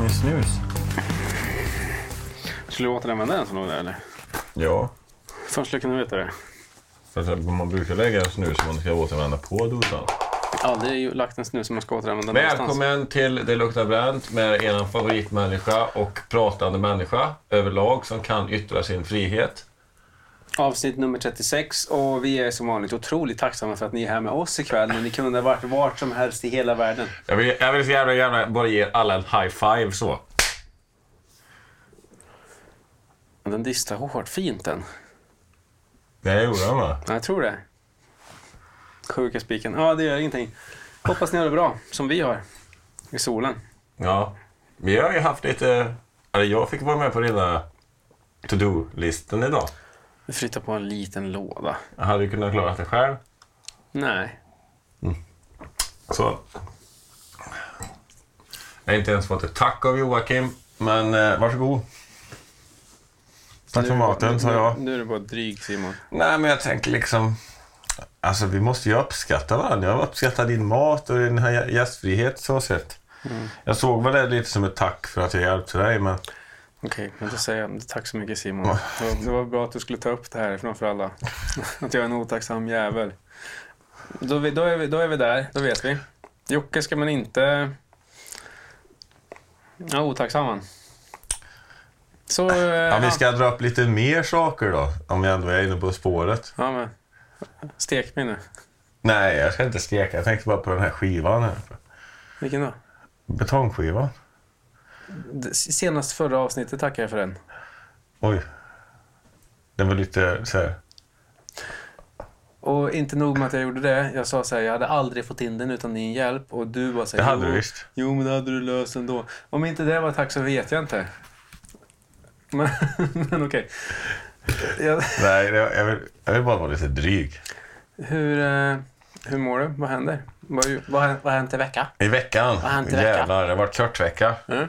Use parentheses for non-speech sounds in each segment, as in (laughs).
fan i snus? Skulle du återanvända den som låg där eller? Ja. Först skulle jag kunna veta det. Att man brukar lägga snus som man ska återvända på dosan. Aldrig lagt en snus som man ska återanvända någonstans. Välkommen till Det luktar bränt med er favoritmänniska och pratande människa överlag som kan yttra sin frihet. Avsnitt nummer 36 och vi är som vanligt otroligt tacksamma för att ni är här med oss ikväll. Men ni kunde ha varit vart som helst i hela världen. Jag vill, jag vill så jävla gärna bara ge alla en high five så. Den distar hårt fint den. Det gjorde han va? Ja, jag tror det. Sjuka spiken. Ja, det gör ingenting. Hoppas ni har det bra, som vi har. I solen. Ja. Vi har ju haft lite... Eller jag fick vara med på rena to-do-listan idag. Vi flyttar på en liten låda. Jag hade ju kunnat klara det själv. Nej. Så. Jag har inte ens fått ett tack av Joakim, men eh, varsågod. Tack för maten, sa jag. Nu, är du bara dryg, Simon. Nej, men jag tänker liksom... Alltså, vi måste ju uppskatta varandra. Jag uppskattar din mat och din här gästfrihet så sett. Jag såg väl det lite som ett tack för att jag hjälpte dig, men... Okej, men då säger jag tack så mycket Simon. Det var, det var bra att du skulle ta upp det här framför alla. (laughs) Att jag är en otacksam jävel. Då, vi- då, är vi, då är vi där, då vet vi. Jocke ska man inte... Ja, otacksam han. Så... eh, Ja, vi ska dra upp lite mer saker då, om jag ändå är inne på spåret. Ja, men. Stek mig nu. Nej, jag ska inte steka. Jag tänkte bara på den här skivan här. Vilken då? Betongskivan. Senast förra avsnittet tackar jag för den. Oj. Den var lite så här... Och inte nog med att jag gjorde det. Jag sa så här, jag hade aldrig fått in den utan din hjälp. Och du bara så här, Det hade "Jo, du visst. Jo, men det hade du löst ändå. Om inte det var tack så vet jag inte. (laughs) Men, men okej. Jag, Nej, jag jag vill, jag vill bara vara lite dryg. hur, eh, hur mår du? Vad händer? Vad, vad, har- vad har hänt i vecka? I veckan, har hänt i veckan? jävlar, det har varit kort vecka. Mm.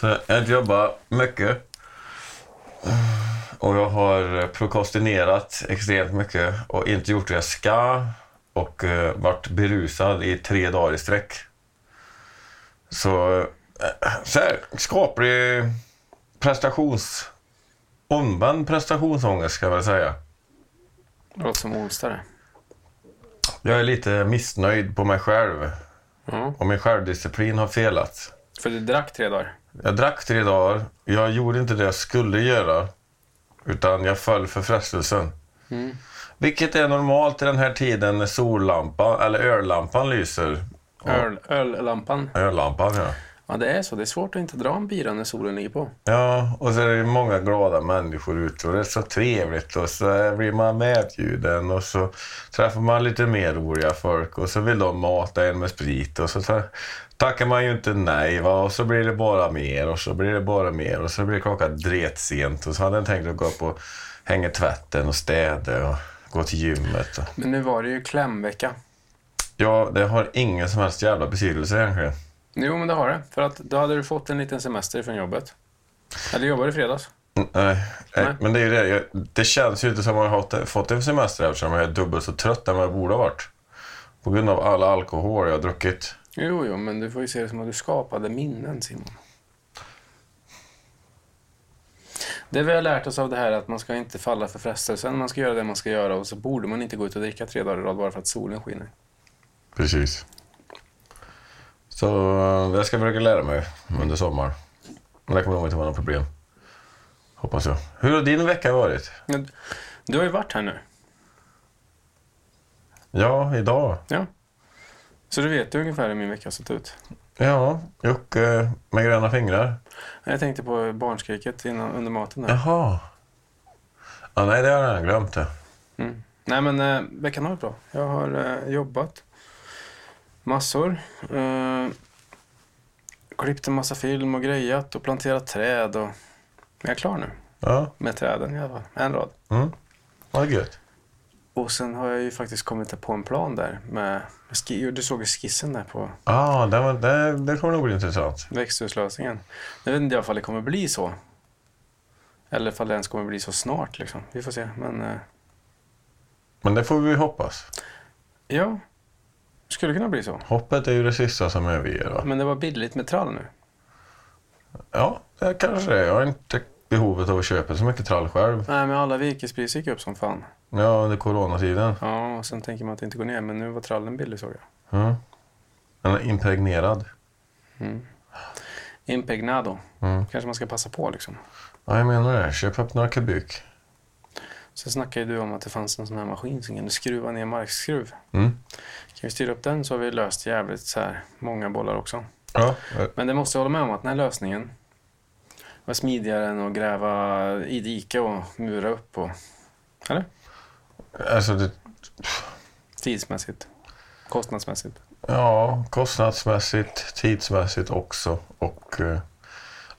Så jag jobbat mycket. Och jag har prokrastinerat extremt mycket och inte gjort det jag ska. Och uh, varit berusad i tre dagar i sträck. Så, eh, så här, skaplig prestations... Omvänd prestationsångest ska jag väl säga. Det låter som onsdag. Jag är lite missnöjd på mig själv. Ja. Och min självdisciplin har felat. För du drack tre dagar. Jag drack tre dagar. Jag gjorde inte det jag skulle göra. Utan jag föll för frestelsen. Mm. Vilket är normalt i den här tiden när sollampan, eller öllampan lyser. Öl, öllampan. Öllampan, ja. Ja, det är så. Det är svårt att inte dra en bira när solen ligger på. Ja, och så är det många glada människor ute och det är så trevligt och så blir man medbjuden och så träffar man lite mer roliga folk och så vill de mata en med sprit och så tackar man ju inte nej va och så blir det bara mer och så blir det bara mer och så blir klockan dretsent och så hade jag tänkt att gå upp och hänga tvätten och städa och gå till gymmet. Men nu var det ju klämvecka. Ja, det har ingen som helst jävla betydelse egentligen. Jo, men det har det. För att då hade du fått en liten semester från jobbet. Eller jobbade i fredags. Nej, nej, men det är ju det. Jag, det känns ju inte som att jag har fått- fått en semester eftersom jag är dubbelt så trött än vad jag borde ha varit. På grund av all alkohol jag har druckit. Jo, jo, men du får ju se det som att du skapade minnen, Simon. Det vi har lärt oss av det här är att man ska inte falla för frestelsen. Man ska göra det man ska göra och så borde man inte gå ut och dricka tre dagar i rad bara för att solen skiner. Precis. Så eh, det ska jag försöka lära mig under sommaren. Men det kommer nog inte vara något problem. Hoppas jag. Hur har din vecka varit? Du har ju varit här nu. Ja, idag. Ja. Så du vet du ungefär hur min vecka har sett ut. Ja, Jocke med gröna fingrar. Jag tänkte på barnskriket innan, under maten. Där. Jaha. Ja, nej, det har jag redan glömt. Det. Mm. Nej, men eh, veckan har varit bra. Jag har eh, jobbat massor. Eh, klippt en massa film och grejat och planterat träd. Och... Jag är klar nu Ja, med träden i alla fall. En rad. mm. Vad gött. Och sen har jag ju faktiskt kommit på en plan där. Med, med du såg ju skissen där på Ja, det, var- det, det kommer nog bli intressant. växthuslösningen. Jag vet inte ifall det kommer bli så. Eller ifall det ens kommer bli så snart. Liksom. Vi får se. Men eh, Men det får vi hoppas. ja, skulle kunna bli så. Hoppet är ju det sista som överger. Va? Men det var billigt med trall nu. Ja, det kanske det är. Jag har inte behovet av att köpa så mycket trall själv. Nej, men alla virkespriser gick upp som fan. Ja, under coronatiden. Ja, och sen tänker man att det inte går ner, men nu var trallen billig såg jag. Ja. Den är impregnerad. Impegnado. Mm. Kanske man ska passa på liksom. Ja, jag menar det. Köp upp några kubik. Sen snackade du om att det fanns en sån här maskin som kunde skruva ner markskruv. Mm. Kan vi styra upp den så har vi löst jävligt så här många bollar också. Ja, Men det måste jag hålla med om att den här lösningen var smidigare än att gräva i dike och mura upp. Och, eller? alltså det, Tidsmässigt. Kostnadsmässigt. ja, kostnadsmässigt, tidsmässigt också och eh,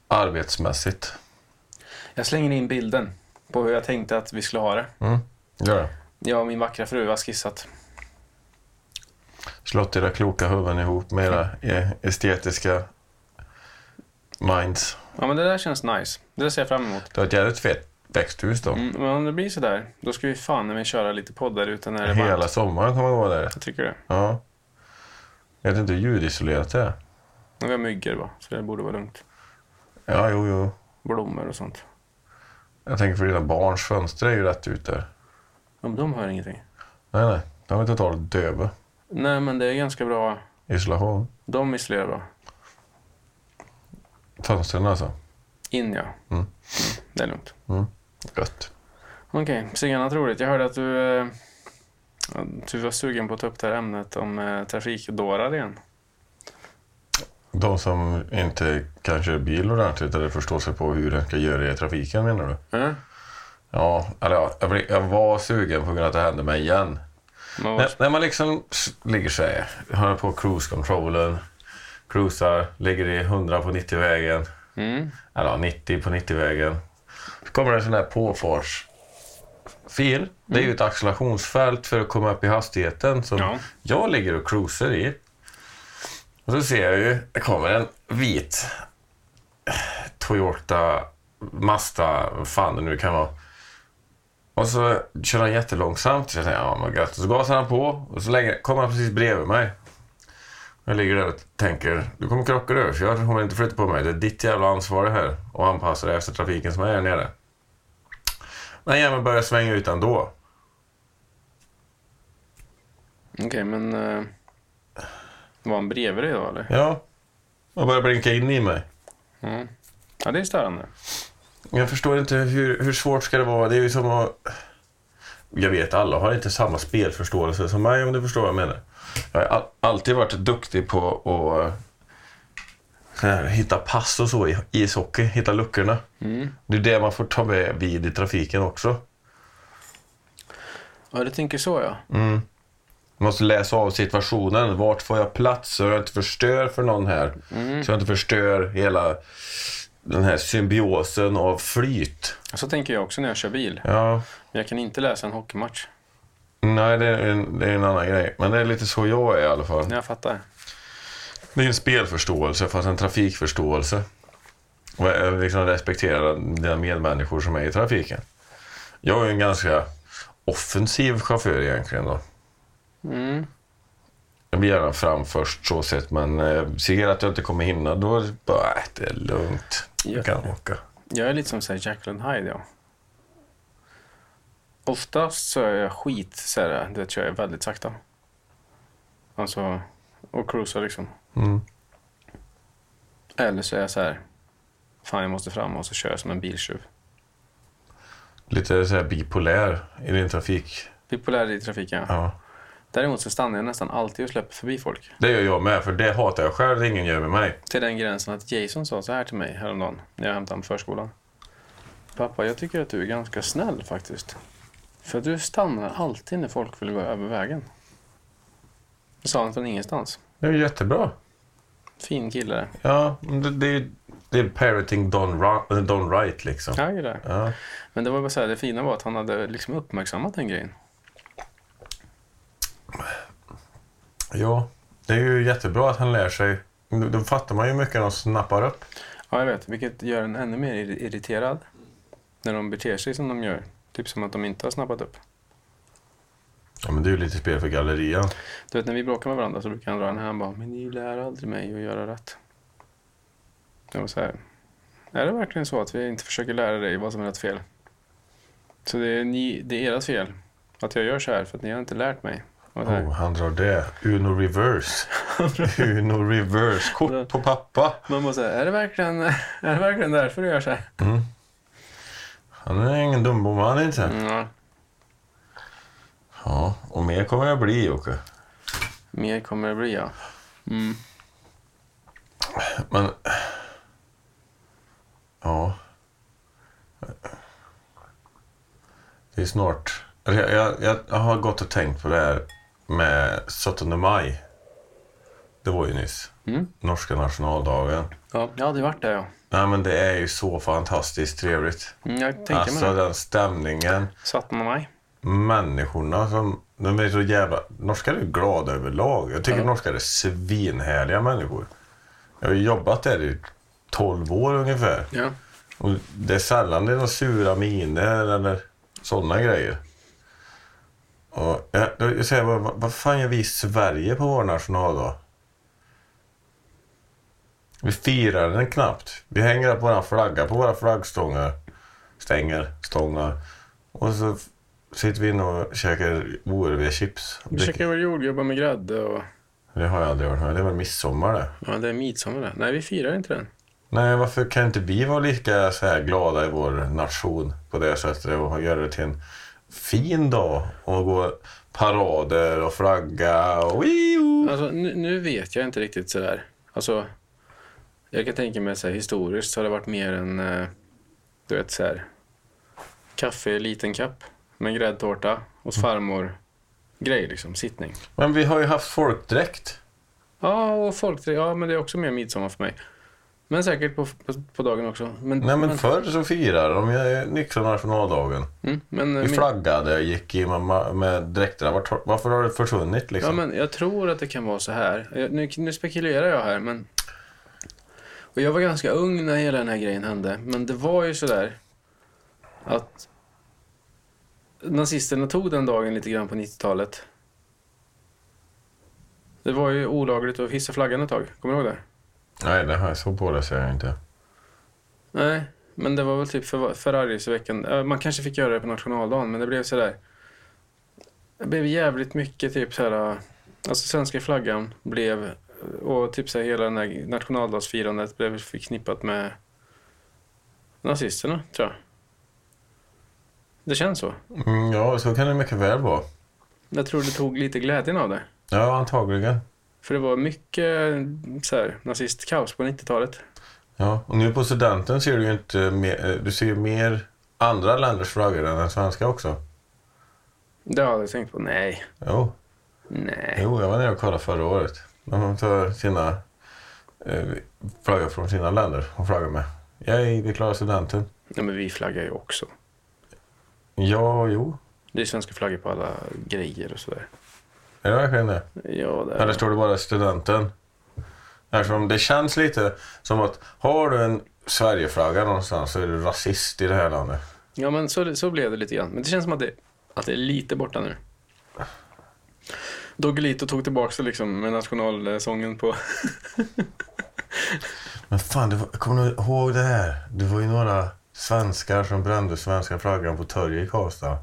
arbetsmässigt. Jag slänger in bilden på hur jag tänkte att vi skulle ha det. Mm. Gör det. Jag och min vackra fru har skissat. Slått era kloka huvuden ihop med era eh, estetiska minds. Ja, men det där känns nice. Det där ser jag fram emot. Det var ett jävligt fett växthus då. Mm, men om det blir sådär, då ska vi fan när vi köra lite poddar ute när det är Hela varmt. sommaren kommer att vara där. Jag tycker det. Ja. Jag vet inte hur ljudisolerat det är. Vi har myggor va, så det borde vara lugnt. Ja, jo, jo. Blommor och sånt. Jag tänker för dina barns fönster är ju rätt ut där. Ja, men de hör ingenting. Nej, nej. De är totalt döva. Nej, men det är ganska bra. Isolation. De isolerar bra. Fönstren alltså. In ja. Mm. Det är lugnt. Gött. Okej, okay, annat roligt. Jag hörde att du, eh, att du var sugen på att ta upp det här ämnet om eh, trafikdårar igen. De som inte kan köra bil ordentligt eller förstår sig på hur den ska göra i trafiken menar du? Mm. Ja, eller ja, jag, var sugen på grund av att det hände mig igen. När, när man liksom ligger här, har på cruise-controllen, cruisar, ligger i 100 på 90-vägen, Mm. eller ja, 90 på 90-vägen. Så kommer det en sån här påfartsfil. Det är ju ett accelerationsfält för att komma upp i hastigheten som Ja. jag ligger och cruisar i. Och så ser jag ju, det kommer en vit Toyota Mazda, vad fan det nu kan vara. Och så kör han jättelångsamt. Så jag tänkte, ja men gött. Så gasar han på och så lägger, kommer han precis bredvid mig. Jag ligger där och tänker, du kommer krocka över för jag kommer inte flytta på mig. Det är ditt jävla ansvar det här och anpassa dig efter trafiken som är här nere. Men jäveln börjar svänga ut ändå. Okej, men eh, var han bredvid dig då eller? Ja, och börjar blinka in i mig. Mm. Ja, det är störande. Jag förstår inte hur, hur svårt ska det vara. Det är ju som att... Jag vet, alla har inte samma spelförståelse som mig om du förstår vad jag menar. Jag har all, alltid varit duktig på att här, hitta pass och så i ishockey, hitta luckorna. Mm. Det är det man får ta med vid i trafiken också. Ja, du tänker så ja. Man måste läsa av situationen. Vart får jag plats så jag inte förstör för någon här? Så jag inte förstör hela den här symbiosen av flyt. Så tänker jag också när jag kör bil. Ja, Men jag kan inte läsa en hockeymatch. Nej, det är, en, det är en annan grej. Men det är lite så jag är i alla fall. Jag fattar. Det är en spelförståelse fast en trafikförståelse. Och liksom respektera dina medmänniskor som är i trafiken. Jag är ju en ganska offensiv chaufför egentligen då. Mm. Jag blir gärna fram först så sett men eh, ser att jag inte kommer hinna då är det bara, äh, det är lugnt. Jag kan åka. Jag är lite som så här Jacqueline Hyde, ja. Oftast så är jag skit, så här, det kör jag väldigt sakta. Alltså, och cruisar liksom. Mm. Eller så är jag så här, fan jag måste fram och så kör jag som en biltjuv. Lite så här bipolär i din trafik. Bipolär i trafiken. Ja. Däremot så stannar jag nästan alltid och släpper förbi folk. Det gör jag med, för det hatar jag själv, det ingen gör med mig. Till den gränsen att Jason sa så här till mig häromdagen när jag hämtade honom på förskolan. Pappa, jag tycker att du är ganska snäll faktiskt. För du stannar alltid när folk vill gå över vägen. Det sa han från ingenstans. Det är jättebra. Fin kille. Ja, det, det, är- det är parenting done, ra- done right liksom. Ja, det är. Ja. Men det var bara så här, det fina var att han hade liksom uppmärksammat den grejen. ja, det är ju jättebra att han lär sig. Då, fattar man ju mycket när de snappar upp. Ja, jag vet. Vilket gör en ännu mer ir- irriterad. När de beter sig som de gör. Typ som att de inte har snappat upp. Ja, men det är ju lite spel för gallerian. Du vet när vi bråkar med varandra så brukar han dra den här. Han bara, men ni lär aldrig mig att göra rätt. Jag var så här, Är det verkligen så att vi inte försöker lära dig vad som är rätt fel? Så det är, ni, det är ert fel att jag gör så här för att ni har inte lärt mig. Oh, han drar det. Uno reverse. (laughs) Uno reverse. Kort på pappa. Man måste säga, är det verkligen, är det verkligen därför du gör så här? Mm. Han är ingen dumbom han är inte. Mm, ja. Och mer kommer jag bli Jocke. Mer kommer det bli ja. Mm. Men... Ja. Det är snart... jag, jag, jag har gått och tänkt på det här med 17 maj. Det var ju nyss. Mm. Norska nationaldagen. Ja, jag hade varit där ja. Nej, men det är ju så fantastiskt trevligt. Mm, jag tänker Alltså mig det. den stämningen. Satt man mig? Människorna som... De är så jävla... Norskar är glada överlag. Jag tycker Ja. norskar är svinhärliga människor. Jag har ju jobbat där i 12 år ungefär. Ja. Och det är sällan det är några sura miner eller sådana grejer. Och jag, jag säger vad, vad fan gör vi i Sverige på vår nationaldag? Vi firar den knappt. Vi hänger upp våra flagga på våra flaggstångar. Stänger, stångar. Och så sitter vi inne och käkar ORV-chips. Vi käkar väl jordgubbar med grädde och... Det har jag aldrig med Det är väl midsommar det. Ja, det är midsommar det. Nej, vi firar inte den. Nej, varför kan inte vi vara lika så här glada i vår nation på det sättet och göra det till en fin dag och gå parader och flagga och. Alltså, nu, nu vet jag inte riktigt sådär. Alltså, jag kan tänka mig så här, historiskt så har det varit mer en, eh, du vet så här, kaffe i liten kapp med gräddtårta hos farmor. Grej liksom, sittning. Men vi har ju haft folkdräkt. Ja, och folk, ja men det är också mer midsommar för mig. Men säkert på, på, på dagen också. Men, Nej, men förr så firade de ju Nixon nationaldagen. mm, men, Vi min- flaggade, gick i med, med dräkterna. Vart- Varför har det försvunnit Ja, liksom? men jag tror att det kan vara så här. Jag- Nu, nu spekulerar jag här, men... Och jag var ganska ung när hela den här grejen hände. Men det var ju så där att nazisterna tog den dagen lite grann på 90-talet. Det var ju olagligt att hissa flaggan ett tag. Kommer du ihåg det? Nej, det jag så på det säger jag inte. Nej, men det var väl typ för, förargelseveckan. Eh, Man kanske fick göra det på nationaldagen, men det blev så där. Det blev jävligt mycket typ så här. eh, Alltså svenska flaggan blev och typ så här hela den här nationaldagsfirandet blev förknippat med nazisterna, tror jag. Det känns så. Mm, ja, så kan det mycket väl vara. Jag tror det tog lite glädjen av det. Ja, antagligen. För det var mycket så här, nazistkaos på 90-talet. Ja, och nu på studenten ser du ju inte mer, eh, du ser mer andra länders flaggor än den svenska också. Det hade jag tänkt på. Nej, Jo, nej. jo jag var nere och kollade förra året. De tar sina eh, flaggor från sina länder och flaggar med. Yay, vi klarar studenten. Ja, men vi flaggar ju också. Ja, jo. Det är svenska flaggor på alla grejer och sådär. Är det verkligen det? Ja, det Eller står det bara studenten? Eftersom det känns lite som att har du en Sverigeflagga någonstans så är du rasist i det här landet. Ja, men så, så blev det lite grann. Men det känns som att det, att det är lite borta nu. Doggelito tog tillbaka det liksom med nationalsången på... (laughs) Men fan, det var, kommer du ihåg det här? Det var ju några svenskar som brände svenska flaggan på torget i Karlstad.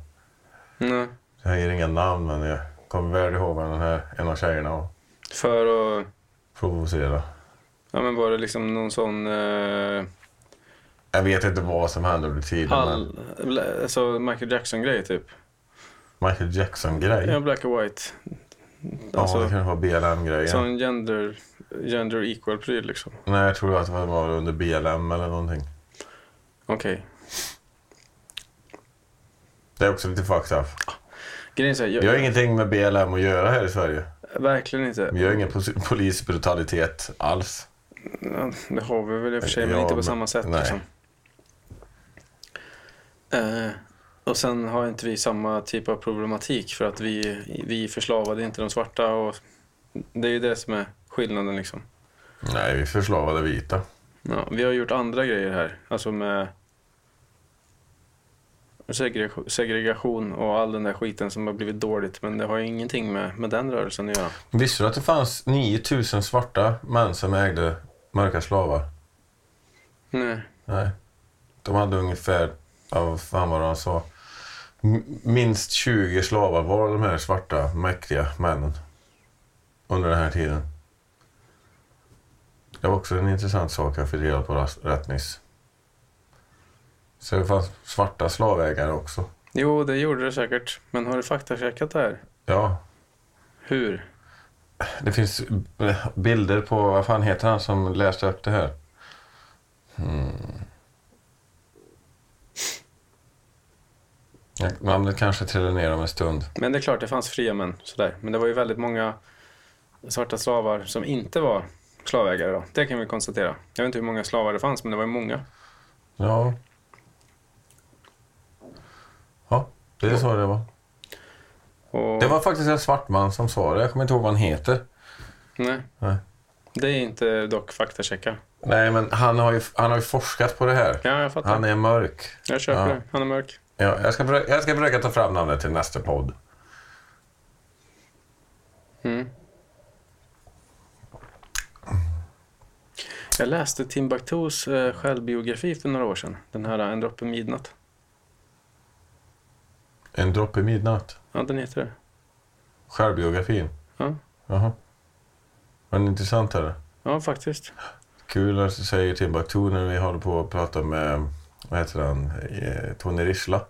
Nej. Jag ger inga namn, men jag kommer väl ihåg vad den här en av tjejerna var. För att... Provocera. Ja, men var det liksom någon sån... Eh, Jag vet inte vad som hände under tiden, men hall, alltså Michael Jackson-grej typ. Michael Jackson-grej. Ja, Ja, black and white. Det Alltså, kan vara BLM-grejen. sån gender, gender equal-pryl liksom. Nej, jag tror att det var under BLM eller någonting. Okej. Det är också lite fucked up. Grejen är jag, Vi har ingenting med BLM att göra här i Sverige. verkligen inte. Vi har ingen polisbrutalitet alls. Ja, det har vi väl i och för sig, men Ja, inte på samma sätt. nej. Liksom. Eh, och sen har inte vi samma typ av problematik för att vi, vi förslavade inte de svarta. Och det är ju det som är skillnaden. Liksom. Nej, vi förslavade vita. Ja, vi har gjort andra grejer här, alltså med segregation, och all den där skiten som har blivit dåligt. Men det har ju ingenting med, med den rörelsen att göra. Visste du att det fanns 9000 svarta män som ägde mörka slavar? Nej. Nej. De hade ungefär, vad fan var det han sa? Minst 20 slavar var de här svarta mäktiga männen. Under den här tiden. Det var också en intressant sak jag fick reda på rätt nyss. Så det fanns svarta slavägare också. Jo, det gjorde det säkert. Men har du faktacheckat det här? Ja, Hur? det finns bilder på, vad fan heter han som läste upp det här? Hmm. Namnet kanske trillar ner om en stund. Men det är klart, det fanns fria män. Sådär. Men det var ju väldigt många svarta slavar som inte var slavägare. Då. Det kan vi konstatera. Jag vet inte hur många slavar det fanns, men det var ju många. Ja. Ja, det är så det var. Och, Det var faktiskt en svart man som sa det. Jag kommer inte ihåg vad han heter. Nej. Nej. Det är inte dock faktachecka. Nej, men han har ju, han har ju forskat på det här. Ja, jag fattar. Han är mörk. Jag köper Ja. det. Han är mörk. Ja, jag, ska försöka, jag ska försöka ta fram namnet till nästa podd. Mm. Jag läste Timbuktus eh, självbiografi för några år sedan. Den här En droppe midnatt. En droppe midnatt. Ja, den heter det. Självbiografin. Ja. Jaha. Men intressant är det. Ja, faktiskt. Kul att du säger Timbuktu när vi håller på att prata med, vad heter han, Eh, Tony Rissla.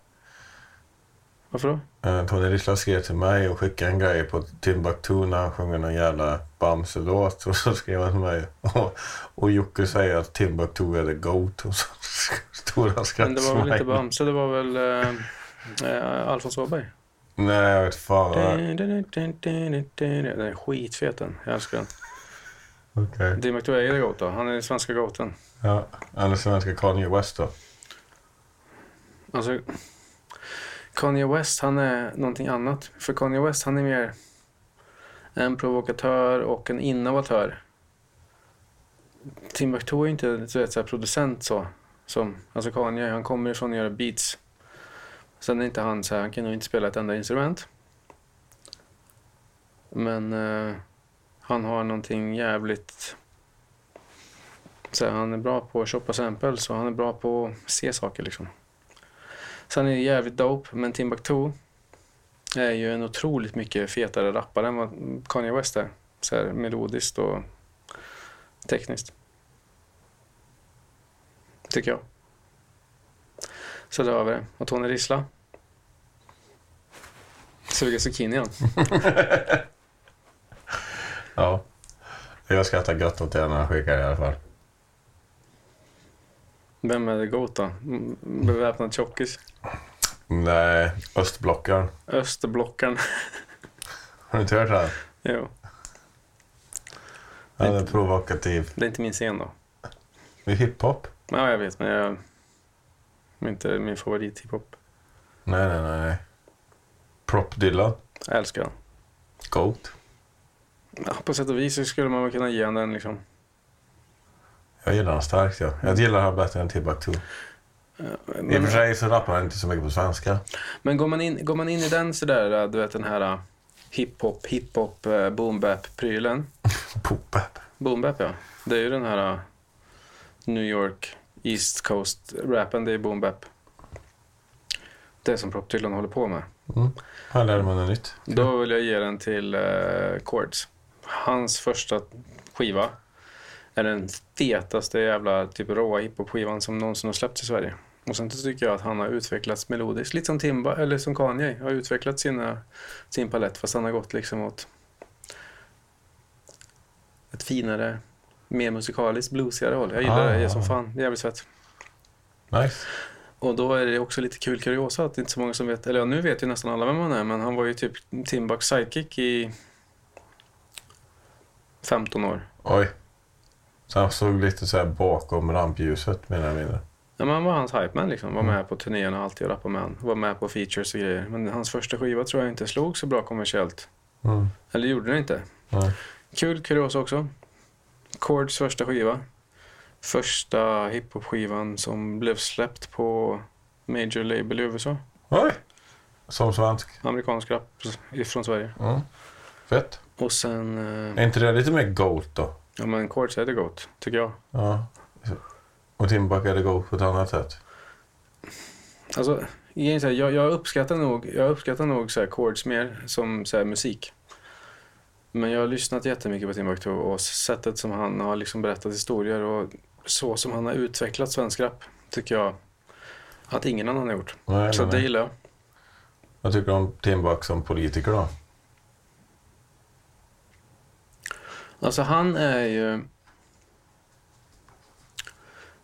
Varför då? Eh, Tony Rissla skrev till mig och skickade en grej på Timbuktu när han sjunger någon jävla Bamse-låt. Och så skrev han till mig. Och, och Jocke säger att Timbuktu är the GOAT. Och så stora Men det var väl inte. Bamse, det var väl eh, eh, Alfons Åberg. Nej, jag vet fan. Den är skitfet den. Jag älskar den. Okej. Timbuktu är the GOAT då. Han är den svenska GOATen. Ja, eller svenska Kanye West då. Alltså, Kanye West, han är någonting annat. För Kanye West, han är mer en provokatör och en innovatör. Timbuktu är ju inte du vet, så här producent så. Som, alltså Kanye, han kommer ifrån att göra beats. Sen är inte han så här, han kan nog inte spela ett enda instrument. Men eh, han har någonting jävligt... Så här, han är bra på att shoppa samples och han är bra på att se saker liksom. Sen är det jävligt dope, men Timbuktu är ju en otroligt mycket fetare rappare än vad Kanye West är. Så här melodiskt och tekniskt. Tycker jag. Så där har vi det. Och Tony Rissla. Suger zucchini han. (laughs) Ja. Jag skrattar gött åt det när han skickar det i alla fall. Vem är det GOAT då? Beväpnad tjockis. Nej, östblockaren. Österblockaren. (laughs) Har du inte hört det? här? jo, Han är provokativ. det är inte min scen då. Det är hiphop. Ja, jag vet, men jag... det är Inte min favorit hiphop. Nej, nej, nej. Prop Dylan. Jag älskar den. Goat. Ja, på sätt och vis skulle man väl kunna ge honom den liksom. Jag gillar han starkt. Ja. Jag gillar han bättre än Timbuktu. I och för Men, sig så rappar han inte så mycket på svenska. men går, man in, går man in i den sådär, du vet den här uh, hiphop, hiphop, uh, boom bap prylen Pop-up. (laughs) Boom bap ja. Det är ju den här uh, New York East Coast-rappen, det är boom bap. Det som Prop Dylan håller på med. Mm. Här lärde man något nytt. Då vill jag ge den till uh, Chords. Hans första skiva är den fetaste jävla typ råa hiphop-skivan som någonsin har släppts i Sverige. Och sen tycker jag att han har utvecklats melodiskt, lite som Timba, eller som Kanye, har utvecklat sina, sin palett fast han har gått liksom åt ett finare, mer musikaliskt, bluesigare håll. Jag gillar Ah. det, jag är som fan, det är jävligt fett. Nice. Och då är det också lite kul kuriosa att inte så många som vet, eller ja, nu vet ju nästan alla vem han är, men han var ju typ Timbaks sidekick i 15 år. Oj. Så han såg lite så här bakom rampljuset menar jag mindre. Ja, men han var hans hypeman liksom, var med på turnéerna alltid och rappade med han. Var med på features och grejer. Men hans första skiva tror jag inte slog så bra kommersiellt. Mm. Eller gjorde den inte. Nej. Kul kuriosa också. Chords första skiva. Första hiphop-skivan som blev släppt på major label i USA. Oj. Som svensk. Amerikansk rap ifrån Sverige. Mm. Fett. Och sen... eh, Är inte det lite mer Goat då? Ja men Chords är det gott, tycker jag. Ja. Och Timbuk är det god på ett annat sätt. Alltså, är så här, jag, jag uppskattar nog, jag uppskattar nog så här chords mer som så här musik. Men jag har lyssnat jättemycket på Timbuktu och sättet som han har liksom berättat historier och så som han har utvecklat svensk rap tycker jag att ingen annan har gjort. Nej, Så nej, det gillar jag. Vad tycker du om Timbuk som politiker då? Alltså han är ju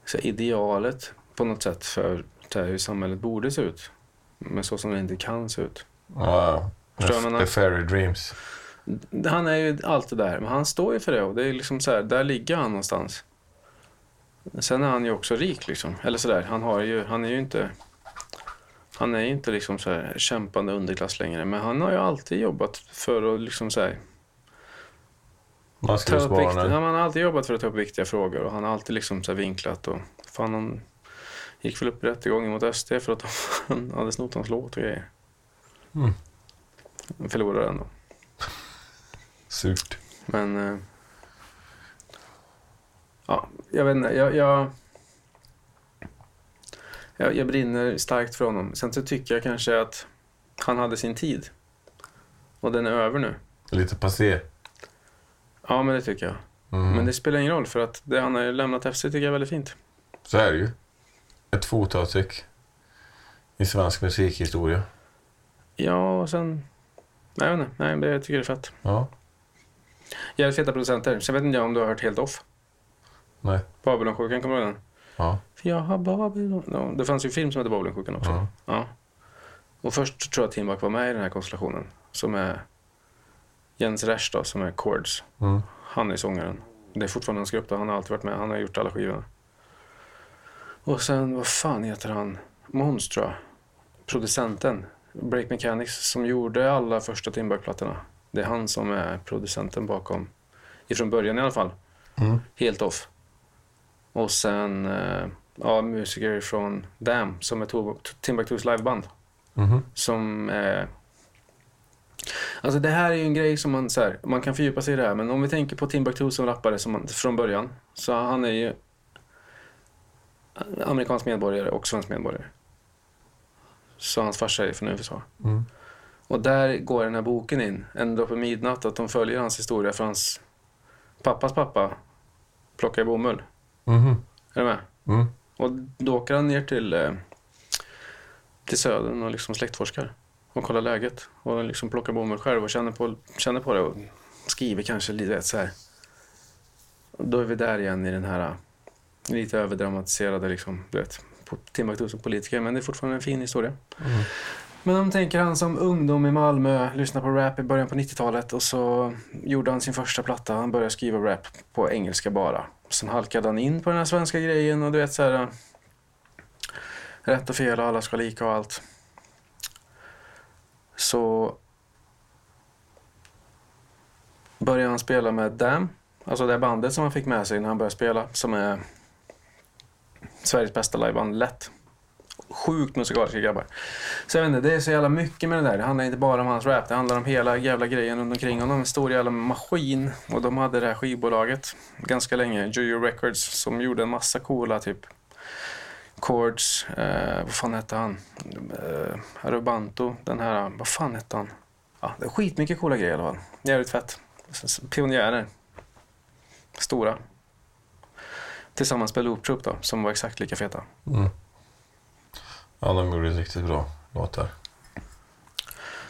så idealet på något sätt för hur samhället borde se ut. Men så som det inte kan se ut. Ja, Förstår? The Fairy Dreams. Han är ju allt det där, men han står ju för det och det är liksom så här, där ligger han någonstans. Sen är han ju också rik liksom, eller sådär, han har ju, han är ju inte han är ju inte liksom så här kämpande underklass längre, men han har ju alltid jobbat för att liksom så här, ta upp viktiga, han har alltid jobbat för att ta upp viktiga frågor och han har alltid liksom så vinklat och fan han gick väl upp i rättegången mot SD för att han (laughs) hade snott hans låt och grejer. Mm. Förlorade den då. Surt. Men... eh, ja, jag vet inte. Jag, jag, jag, jag brinner starkt för honom. Sen så tycker jag kanske att han hade sin tid. Och den är över nu. Lite passé. Ja, men det tycker jag. Mm. Men det spelar ingen roll för att det han har lämnat efter sig tycker jag är väldigt fint. Så är det ju. Ett fotavtryck i svensk musikhistoria. Ja, och sen... Nej, jag vet inte. Nej, jag tycker det är fett. Ja. Jävligt feta producenter. Sen vet inte jag om du har hört Helt Off. Nej. Babylonsjukan, kommer du ihåg den? Ja. För jag har Babylon... Ja, det fanns ju en film som hette Babylonsjukan också. Ja. Ja. Och först tror jag att Timbuk var med i den här konstellationen. Som är Jens Resch då, som är Chords. Mm. Han är sångaren. Det är fortfarande hans grupp då. Han har alltid varit med. Han har gjort alla skivorna. Och sen, vad fan heter han? Måns tror jag. Producenten. Break Mechanics som gjorde alla första Timbuk-plattorna. Det är han som är producenten bakom. Ifrån början i alla fall. Mm. Helt off. Och sen eh, ja, musiker från Damn som är Timbuktus liveband. Mhm. Som eh, Alltså det här är ju en grej som man, så här, man kan fördjupa sig i det här. Men om vi tänker på Timbuktu som rappare som man, från början. Så han är ju amerikansk medborgare och svensk medborgare. Så hans farsa är från USA. Mm. Och där går den här boken in, Ända uppe midnatt, att de följer hans historia för hans pappas pappa plockar bomull. Mhm. Är du med? Mm. Och då åker han ner till, eh, till södern och liksom släktforskar och kollar läget. Och liksom plockar bomull själv och känner på, känner på det och skriver kanske lite så här. Då är vi där igen i den här eh, lite överdramatiserade liksom, du vet, Timbuktu som politiker. Men det är fortfarande en fin historia. Mm. Men om tänker han som ungdom i Malmö, lyssnade på rap i början på 90-talet och så gjorde han sin första platta. Han började skriva rap på engelska bara. Sen halkade han in på den här svenska grejen och du vet så här. äh, Rätt och fel och alla ska lika och allt. Så började han spela med Dam, alltså det bandet som han fick med sig när han började spela, som är Sveriges bästa liveband, lätt. Sjukt musikaliska grabbar. Så jag vet inte, det är så jävla mycket med det där. Det handlar inte bara om hans rap, det handlar om hela jävla grejen runt omkring honom. En stor jävla maskin. Och de hade det här skivbolaget ganska länge, Jojo Records, som gjorde en massa coola typ Chords, eh, vad fan hette han? Eh, Arubanto, den här, vad fan hette han? Ja, det är skitmycket coola grejer i alla fall. Jävligt fett. Pionjärer. Stora. Tillsammans med Loop Troop då, som var exakt lika feta. Mm. Ja, de gjorde riktigt bra låtar.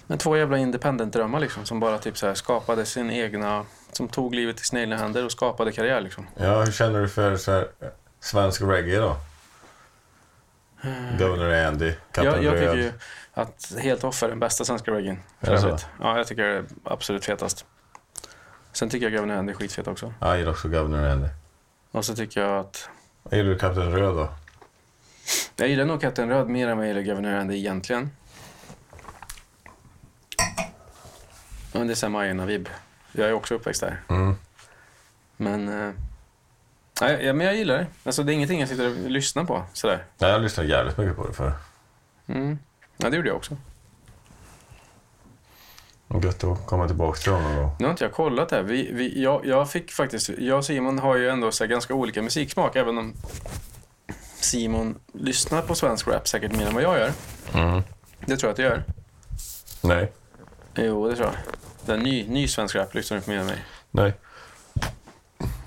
Men två jävla independent-drömmar liksom, som bara typ så här skapade sin egna... Som tog livet i sina egna händer och skapade karriär liksom. Ja, hur känner du för så här, eh, svensk reggae då? Governor Andy, Kapten Jag, jag tycker ju att Helt Off är den bästa svenska reggaen. Ja, jag tycker det är absolut fetast. Sen tycker jag Governor Andy är skitfet också. Ja, jag gillar också Governor Andy. Och så tycker jag att... Jag gillar Kapten Röd då. Jag gillar nog Kapten Röd mer än vad jag gillar Governor Andy egentligen. Men det är samma Majerna-vibb. Jag är också uppväxt där. Mm. Men... Ja, men jag gillar det. Alltså, det är ingenting jag sitter och lyssnar på sådär. Nej, jag lyssnade jävligt mycket på det förr. Mm. Ja, det gjorde jag också. Gött att komma tillbaka till någon gång. Nu har inte jag kollat det här. Vi, vi, jag, jag fick faktiskt... Jag och Simon har ju ändå så ganska olika musiksmak, även om Simon lyssnar på svensk rap säkert mer än vad jag gör. Mm. Det tror jag att du gör. Nej. Jo, det tror jag. Den ny, ny svensk rap lyssnar du på mer än mig. Nej.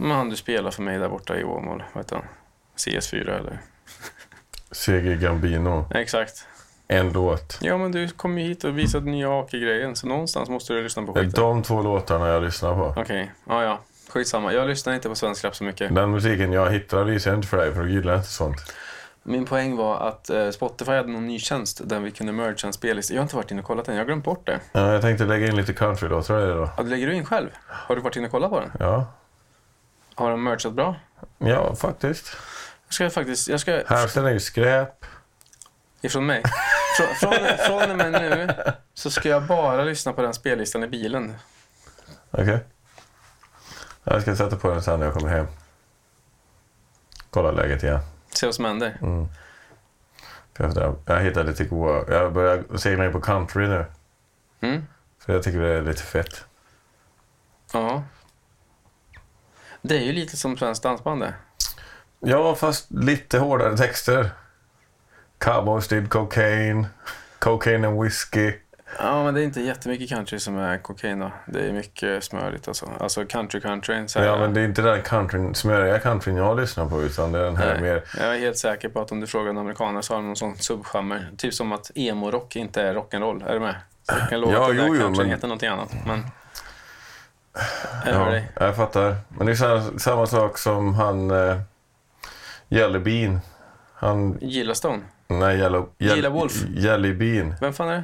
Men han du spelar för mig där borta i Åmål, vad heter han? CS4 eller? CG Gambino. Exakt. En låt. Ja, men du kom ju hit och visade nya AK-grejen, så någonstans måste du lyssna på skiten. de två låtarna jag lyssnar på. Okej, ja ja. Skitsamma. Jag lyssnar inte på svensk rap så mycket. Den musiken jag hittar visar jag inte för dig, för du gillar inte sånt. Min poäng var att eh, Spotify hade någon ny tjänst där vi kunde mercha en spellista. Jag har inte varit inne och kollat den, jag har glömt bort det. Ja, jag tänkte lägga in lite countrylåtar i det då. Ja, lägger du in själv? Har du varit inne och kollat på den? Ja. Har den merchat bra? Ja, faktiskt. Jag ska faktiskt, jag ska, Hälften är ju skräp. ifrån mig. Från, från, från och med nu så ska jag bara lyssna på den spellistan i bilen. Okej. Jag ska sätta på den sen när jag kommer hem. Kolla läget igen. Se vad som händer. Mm. Jag hittade lite goa... Jag börjar segla in på country nu. Mm? För jag tycker det är lite fett. Ja. Det är ju lite som svenskt dansband det. Ja, fast lite hårdare texter. Cowboys did cocaine. Cocaine and whiskey. Ja, men det är inte jättemycket country som är kokain då. Det är mycket smörigt alltså. Alltså country country. Så Ja, men det är inte den countryn, smöriga countryn jag lyssnar på, utan det är den här Nej, mer... Jag är helt säker på att om du frågar en amerikaner så har de någon sån subgenre. Typ som att emo-rock inte är rock'n'roll. Är du med? Jag kan lova Ja, att jo, jo, men- heter någonting annat. Men... Ja, jag fattar. Men det är samma, sak som han... Eh, Jelly Bean. Han... Gillastone. Nej, Yellow... Gilla Wolf. Jelly Bean. Vem fan är det?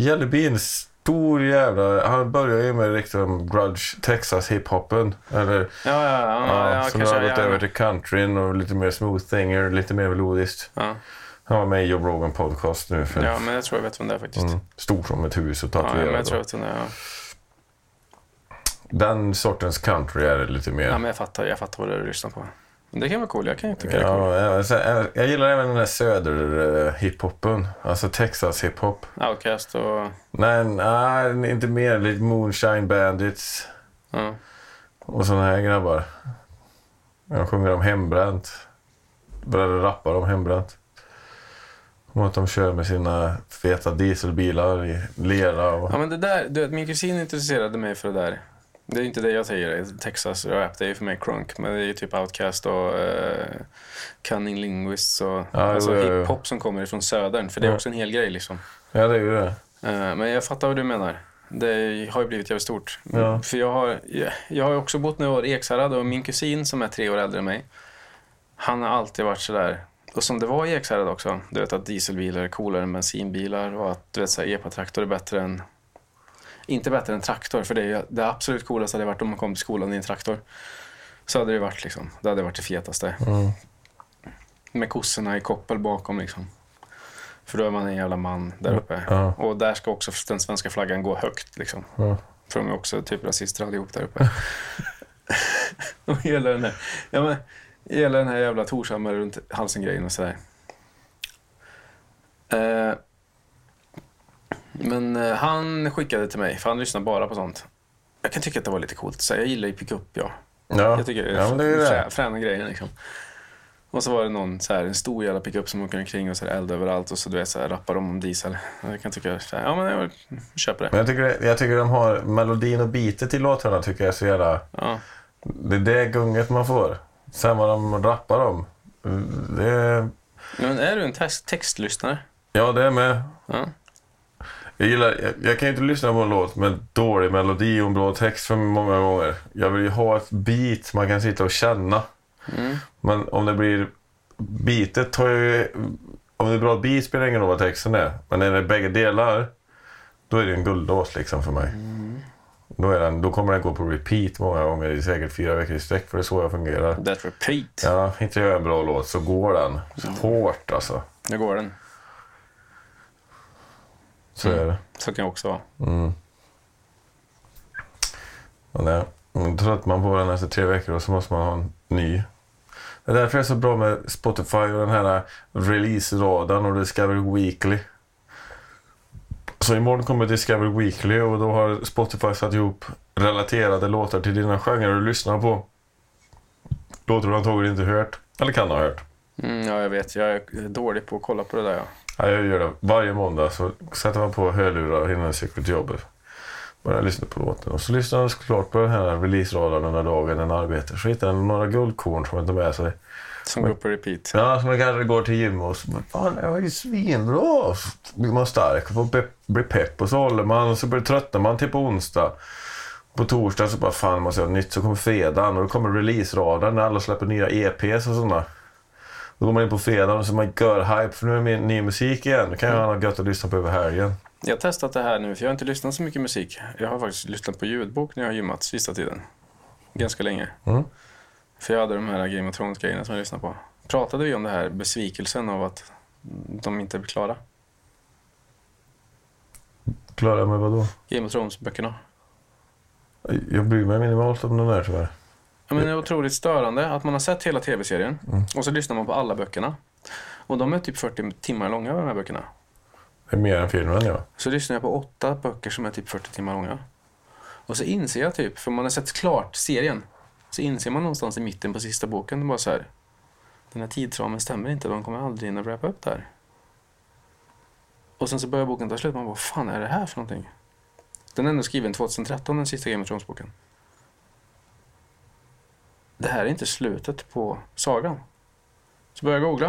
Jelly Bean, stor jävla... Han började ju med liksom grudge Texas hiphopen. Eller... Ja, ja, ja. ja, Ja, kanske. har gått över till countryn och lite mer smooth thinger, lite mer melodiskt. Ja. Han var med i Joe Rogan podcast nu. För, ja, men jag tror jag vet vem det är faktiskt. mm, stor som ett hus och Ja, men tatuerad. jag tror jag vet vem det är. Ja. Den sortens country är det lite mer. ja, men jag fattar. Jag fattar vad du lyssnar på. Men det kan vara cool. Jag kan tycka det är cool. Ja, jag, jag, jag gillar även den där söder-hiphopen. Alltså Texas-hiphop. Outcast och... Nej, nej, inte mer. Lite Moonshine Bandits Ja. och såna här grabbar. Jag sjunger om hembränt. Började rappa om hembränt. Om att de kör med sina feta dieselbilar i lera och... Ja, men det där, du vet, min kusin intresserade mig för det där. Det är inte det jag säger, Texas rap, det är för mig crunk. Men det är ju typ Outcast och uh, Cunning Linguists och alltså jo, jo. hiphop som kommer ifrån södern. För det är också en hel grej liksom. Ja, det är ju det. Eh, men jag fattar vad du menar. Det har ju blivit jävligt stort. Ja. För jag har, jag, har också bott några år i Ekshärad och min kusin som är tre år äldre än mig, han har alltid varit sådär, och som det var i Ekshärad också, du vet att dieselbilar är coolare än bensinbilar och att du vet, så här, epa-traktor är bättre än, inte bättre än traktor, för det, är, det absolut coolaste hade varit om man kom till skolan i en traktor. Så hade det varit liksom, det hade varit det fetaste. Mm. Med kossorna i koppel bakom liksom. För då är man en jävla man där uppe. Ja. Och där ska också den svenska flaggan gå högt liksom. Ja. För de är också typ rasister allihop där uppe. (laughs) och hela den här, ja men, hela den här jävla Torshammar runt halsen-grejen och sådär. Eh, men eh, han skickade till mig, för han lyssnar bara på sånt. Jag kan tycka att det var lite coolt. Så jag gillar ju pickup, ja. Ja. Jag tycker det ja, men det är ju det. frä, fräna grejer liksom. Och så var det någon så här, en stor jävla pickup som åker omkring och så är det eld överallt och så du vet så här, rappar de om diesel. Jag kan tycka, här, ja men jag köper det. Men jag tycker, jag tycker de har melodin och beatet i låtarna tycker jag är så jävla... Ja. Det är det gunget man får. Sen vad de rappar om. Det är, Men är du en text, textlyssnare? ja, det är med. Ja. Jag, gillar, jag, jag kan inte lyssna på en låt med dålig melodi och en bra text för många gånger. Jag vill ju ha ett beat man kan sitta och känna. Mm. Men om det blir... Beatet tar ju... Om det är bra beat spelar ingen roll vad texten är. Men när det är bägge delar, då är det en guldlåt liksom för mig. Då, är den, då kommer den gå på repeat många gånger i säkert fyra veckor i sträck, för det är så jag fungerar. That repeat. Ja, inte jag en bra låt så går den. Så hårt alltså. Nu går den. Så Mm. är det. Så kan jag också vara. Mm. Och nej, då tröttnar man på den efter tre veckor och så måste man ha en ny. Det är därför det är så bra med Spotify och den här release-radarn och Discovery Weekly. Så imorgon kommer Discovery Weekly och då har Spotify satt ihop relaterade låtar till dina genrer du lyssnar på. Låtar du antagligen inte hört, eller kan ha hört. Mm, ja, jag vet. Jag är dålig på att kolla på det där. Ja. Ja, jag gör det varje måndag. Så sätter man på hörlurar innan jag cyklar till jobbet. Börjar lyssna på låten. Och så lyssnar jag såklart på den här release-radarn under dagen den arbetar. Så hittar jag några guldkorn som jag tar med sig. Som går på repeat. Ja, som jag kanske går till gymmet och så bara, fan det var ju svinbra. Så blir man stark och blir pepp och så håller man och så blir tröttnar man till på onsdag. På torsdag så bara fan måste jag ha nytt. Så kommer fredagen och då kommer release-radarn när alla släpper nya EPs och sådana. Då går man in på fredagen och så är man gör-hype för nu är det ny musik igen. Då kan jag ha något gött att lyssna på över helgen. Jag har testat det här nu, för jag har inte lyssnat så mycket musik. Jag har faktiskt lyssnat på ljudbok när jag har gymmat sista tiden. Ganska länge. Mm. För jag hade de här Game of Thrones-grejerna som jag lyssnade på. Pratade vi om det här besvikelsen av att de inte blir klara? Klarar jag mig vadå? Game of Thrones-böckerna. Jag bryr mig minimalt om den där tyvärr. Ja, men det är otroligt störande att man har sett hela tv-serien och så lyssnar man på alla böckerna. Och de är typ 40 timmar långa, de här böckerna. Det är mer än filmen ja. Så lyssnar jag på åtta böcker som är typ 40 timmar långa. Och så inser jag typ, för man har sett klart serien, så inser man någonstans i mitten på sista boken, bara så här, den här tidsramen stämmer inte, de kommer aldrig hinna wrappa upp det här. Och sen så börjar boken ta slut, man bara, vad fan är det här för någonting? Den är ändå skriven 2013, den sista Game of Thrones-boken. Det här är inte slutet på sagan. Så börjar jag googla.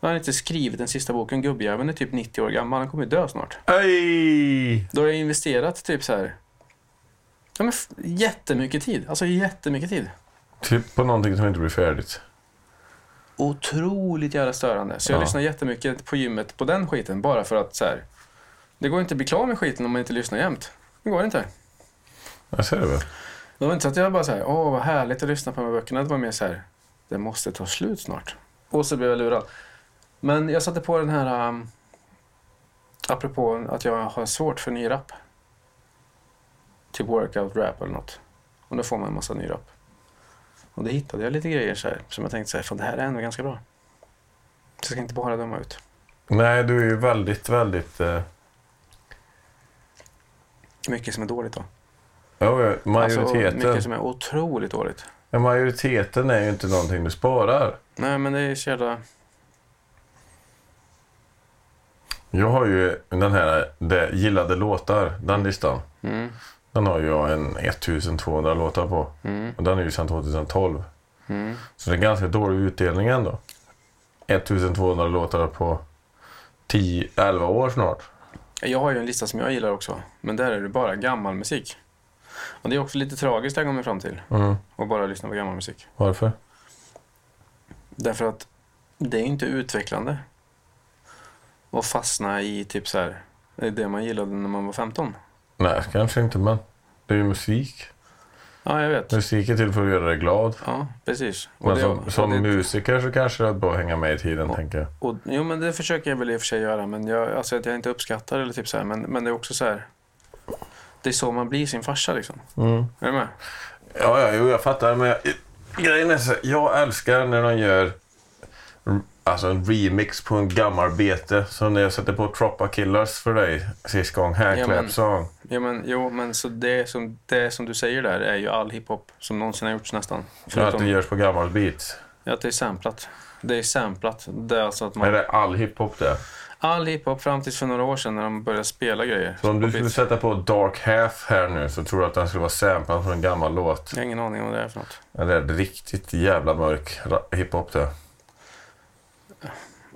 Han har inte skrivit den sista boken, gubbjäveln är typ 90 år gammal, han kommer ju dö snart. Ej! Då har jag investerat typ så här. Ja, men jättemycket tid. Alltså jättemycket tid. Typ på någonting som inte blir färdigt. Otroligt jävla störande. Så jag Ja. lyssnar jättemycket på gymmet på den skiten bara för att så här. Det går inte att bli klar med skiten om man inte lyssnar jämt. Det går inte. Jag ser det väl. Det var inte så att jag bara så här, åh vad härligt att lyssna på de här böckerna. Det var mer så här, det måste ta slut snart. Och så blev jag lurad. Men jag satte på den här, um, apropå att jag har svårt för ny rap. Typ workout rap eller något. Och då får man en massa ny rap. Och då hittade jag lite grejer så här, som jag tänkte så här, fan det här är ändå ganska bra. Så jag ska inte bara döma ut. Nej, du är ju väldigt, väldigt... Eh, Mycket som är dåligt då. Ja, ja, Alltså, majoriteten. mycket som är otroligt dåligt. ja, majoriteten är ju inte någonting du sparar. Nej men det är så jävla... Jag har ju den här det, gillade låtar, den listan. Mm, Den har jag en 1200 låtar på. mm, Och den är ju sedan 2012. mm. Så det är ganska dålig utdelning ändå. 1200 låtar på 10-11 år snart. Jag har ju en lista som jag gillar också, men där är det bara gammal musik. Och det är också lite tragiskt det jag kommer fram till, Mm. att bara lyssna på gammal musik. Varför? Därför att det är inte utvecklande att fastna i typ så här, det man gillade när man var 15. Nej, kanske inte, men det är ju musik. Ja, jag vet. Musik är till för att göra dig glad. Ja, precis. Och Men det- som, och som det- musiker så kanske det är bra att hänga med i tiden, Ja. tänker jag. Och, jo, men det försöker jag väl i och för sig göra, men jag, alltså att jag inte uppskattar eller typ så här, men, men det är också så här, det är så man blir sin farsa liksom. Mm. Är du med? Ja, ja, jo, jag fattar. Men jag, grejen är så jag älskar när de gör alltså en remix på en gammal bete. Som när jag sätter på Troppa Killers för dig sist gång. Ja, Handclap song. Ja, men, jo, men så det som, det som du säger där är ju all hiphop som någonsin har gjorts nästan. För att det görs på gammal beat. Ja, att det är samplat. Det är samplat. Det är alltså att man... Är det all hiphop det? All hiphop fram tills för några år sedan när de började spela grejer. Så om du skulle sätta på Dark Half här nu så tror du att den skulle vara samplad från en gammal låt? Jag har ingen aning om vad det är för något. Är det riktigt jävla mörk hiphop det?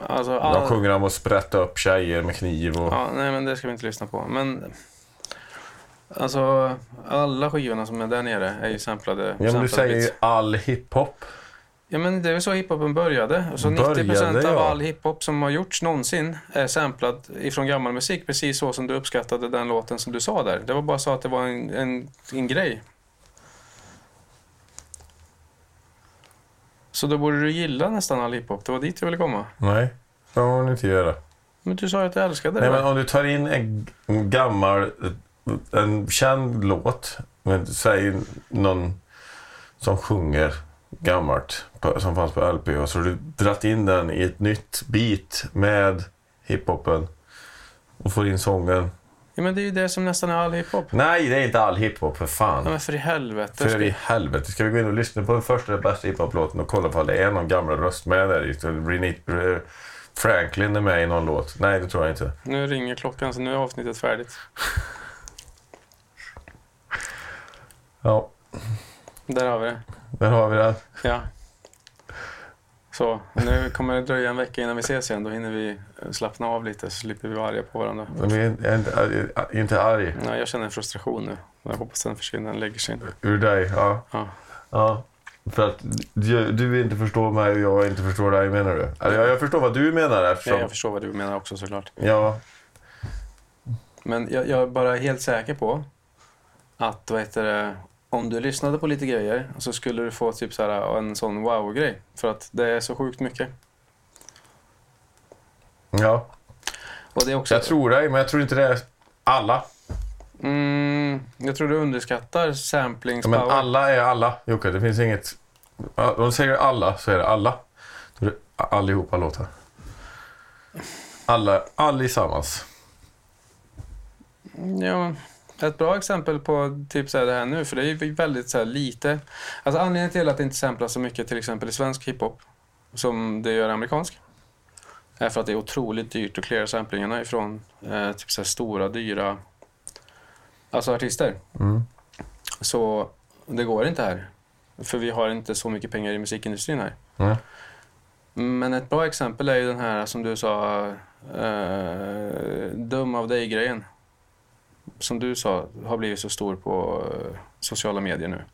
Alltså, De all... sjunger om att sprätta upp tjejer med kniv och... Ja, nej, men det ska vi inte lyssna på. Men... Alltså, alla skivorna som är där nere är ju samplade. Ja, men du säger ju all hiphop. Ja, men det är så hiphopen började. Så Började, 90% av ja. all hiphop som har gjorts någonsin är samplad ifrån gammal musik. Precis så som du uppskattade den låten som du sa där. Det var bara så att det var en, en, en grej. Så då borde du gilla nästan all hiphop. Det var dit jag ville komma. Nej, det får man inte göra. Men du sa ju att du älskade Nej, det. men om du tar in en en gammal, en känd låt, men säg någon som sjunger gammalt på, som fanns på LP och så har du dratt in den i ett nytt beat med hiphopen och får in sången Ja, men det är ju det som nästan är all hiphop. Nej, det är inte all hiphop för Ja, fan. men för i helvete. För i helvete. Ska vi gå in och lyssna på den första bästa hiphop-låten och kolla om det är någon gammal röst med där eh, Franklin är med i någon låt. Nej, det tror jag inte. Nu ringer klockan så nu är avsnittet färdigt. Ja, Där har vi det. där har vi det. Ja. Så, nu kommer det dröja en vecka innan vi ses igen. Då hinner vi slappna av lite så slipper vi vara arga på varandra. Men jag är- inte, jag är inte arg. Nej, jag känner en frustration nu. Jag hoppas den försvinner, den lägger sig. Ur dig, ja. Ja. ja. För att du, du inte förstår mig och jag inte förstår dig, menar du? Eller jag, jag förstår vad du menar eftersom... jag förstår vad du menar också såklart. Ja, Men jag, jag är bara helt säker på att vad heter det, om du lyssnade på lite grejer så skulle du få typ så här, en sån wow-grej. För att det är så sjukt mycket. ja. Och det är också... Jag tror dig, men jag tror inte det är alla. Mm, jag tror du underskattar samplings Ja, men alla är alla, Jocke. Det finns inget... Om de säger alla så är det alla. Då är det allihopa låtar. Alla, allesammans. Ja, ett bra exempel på typ så här det här nu, för det är väldigt så lite. Alltså anledningen till att det inte samplas så mycket till exempel i svensk hiphop som det gör i amerikansk är för att det är otroligt dyrt att cleara samplingarna ifrån eh, typ så stora, dyra alltså artister. Mm. Så det går inte här. För vi har inte så mycket pengar i musikindustrin här. Mm. Men ett bra exempel är ju den här som du sa, eh, dum av dig-grejen. Som du sa har blivit så stor på eh, sociala medier nu.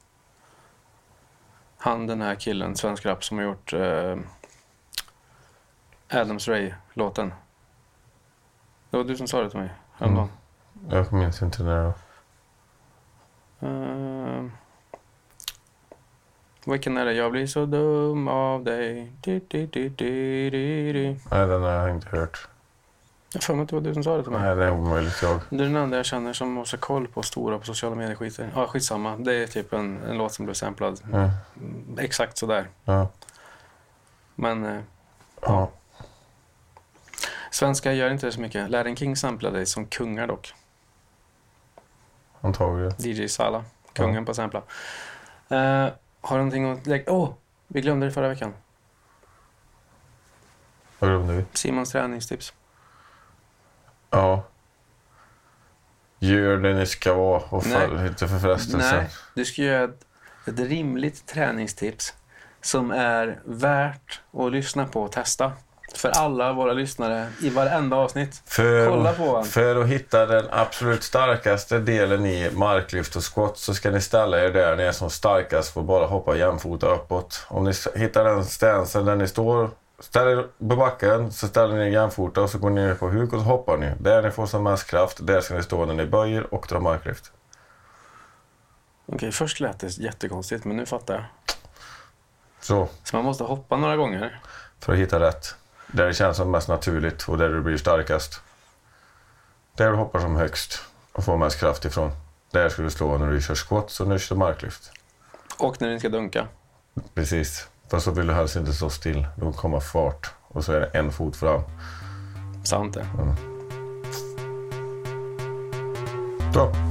Han, den här killen, svensk rap, som har gjort eh, Adams Ray-låten. Det var du som sa det till mig häromdagen. Jag minns inte när det var. Uh, vilken är det? Jag blir så dum av dig. Du, du, du. Nej, den har jag inte hört. Jag har för mig att det var du som sa det till mig. Nej, det är omöjligt jag. Du är den enda jag känner som har koll på stora på sociala medier-skiter. Ja, skitsamma. Det är typ en, en låt som blev samplad. Ja. Mm, Exakt sådär. Ja. Men eh, ja. svenska gör inte det så mycket. Larry King samplade som kungar dock. Antagligen. DJ Sala. Kungen på sampla. Eh, har du någonting att lägga? Åh! Oh, vi glömde det förra veckan. Vad glömde vi? Simons träningstips. Ja. Gör det ni ska vara och fall inte för frestelsen. Nej, du ska göra ett, ett rimligt träningstips som är värt att lyssna på och testa. För alla våra lyssnare i varenda avsnitt. För, Kolla på han. för att hitta den absolut starkaste delen i marklyft och squat så ska ni ställa er där ni är som starkast och bara hoppa jämfota uppåt. Om ni hittar den stansen där ni står, ställer er på backen så ställer ni jämfota och så går ni ner på huk och så hoppar ni. Där ni får som mest kraft, där ska ni stå när ni böjer och drar marklyft. Okej, först lät det jättekonstigt men nu fattar jag. Så, Så man måste hoppa några gånger. för att hitta rätt. Där det känns som mest naturligt och där du blir starkast. Där du hoppar som högst och får mest kraft ifrån. Där ska du stå när du kör squats och när du kör marklyft. Och när ni ska dunka. Precis. Fast så vill du helst inte stå still. Då kommer fart och så är det en fot fram. Sant det. Så.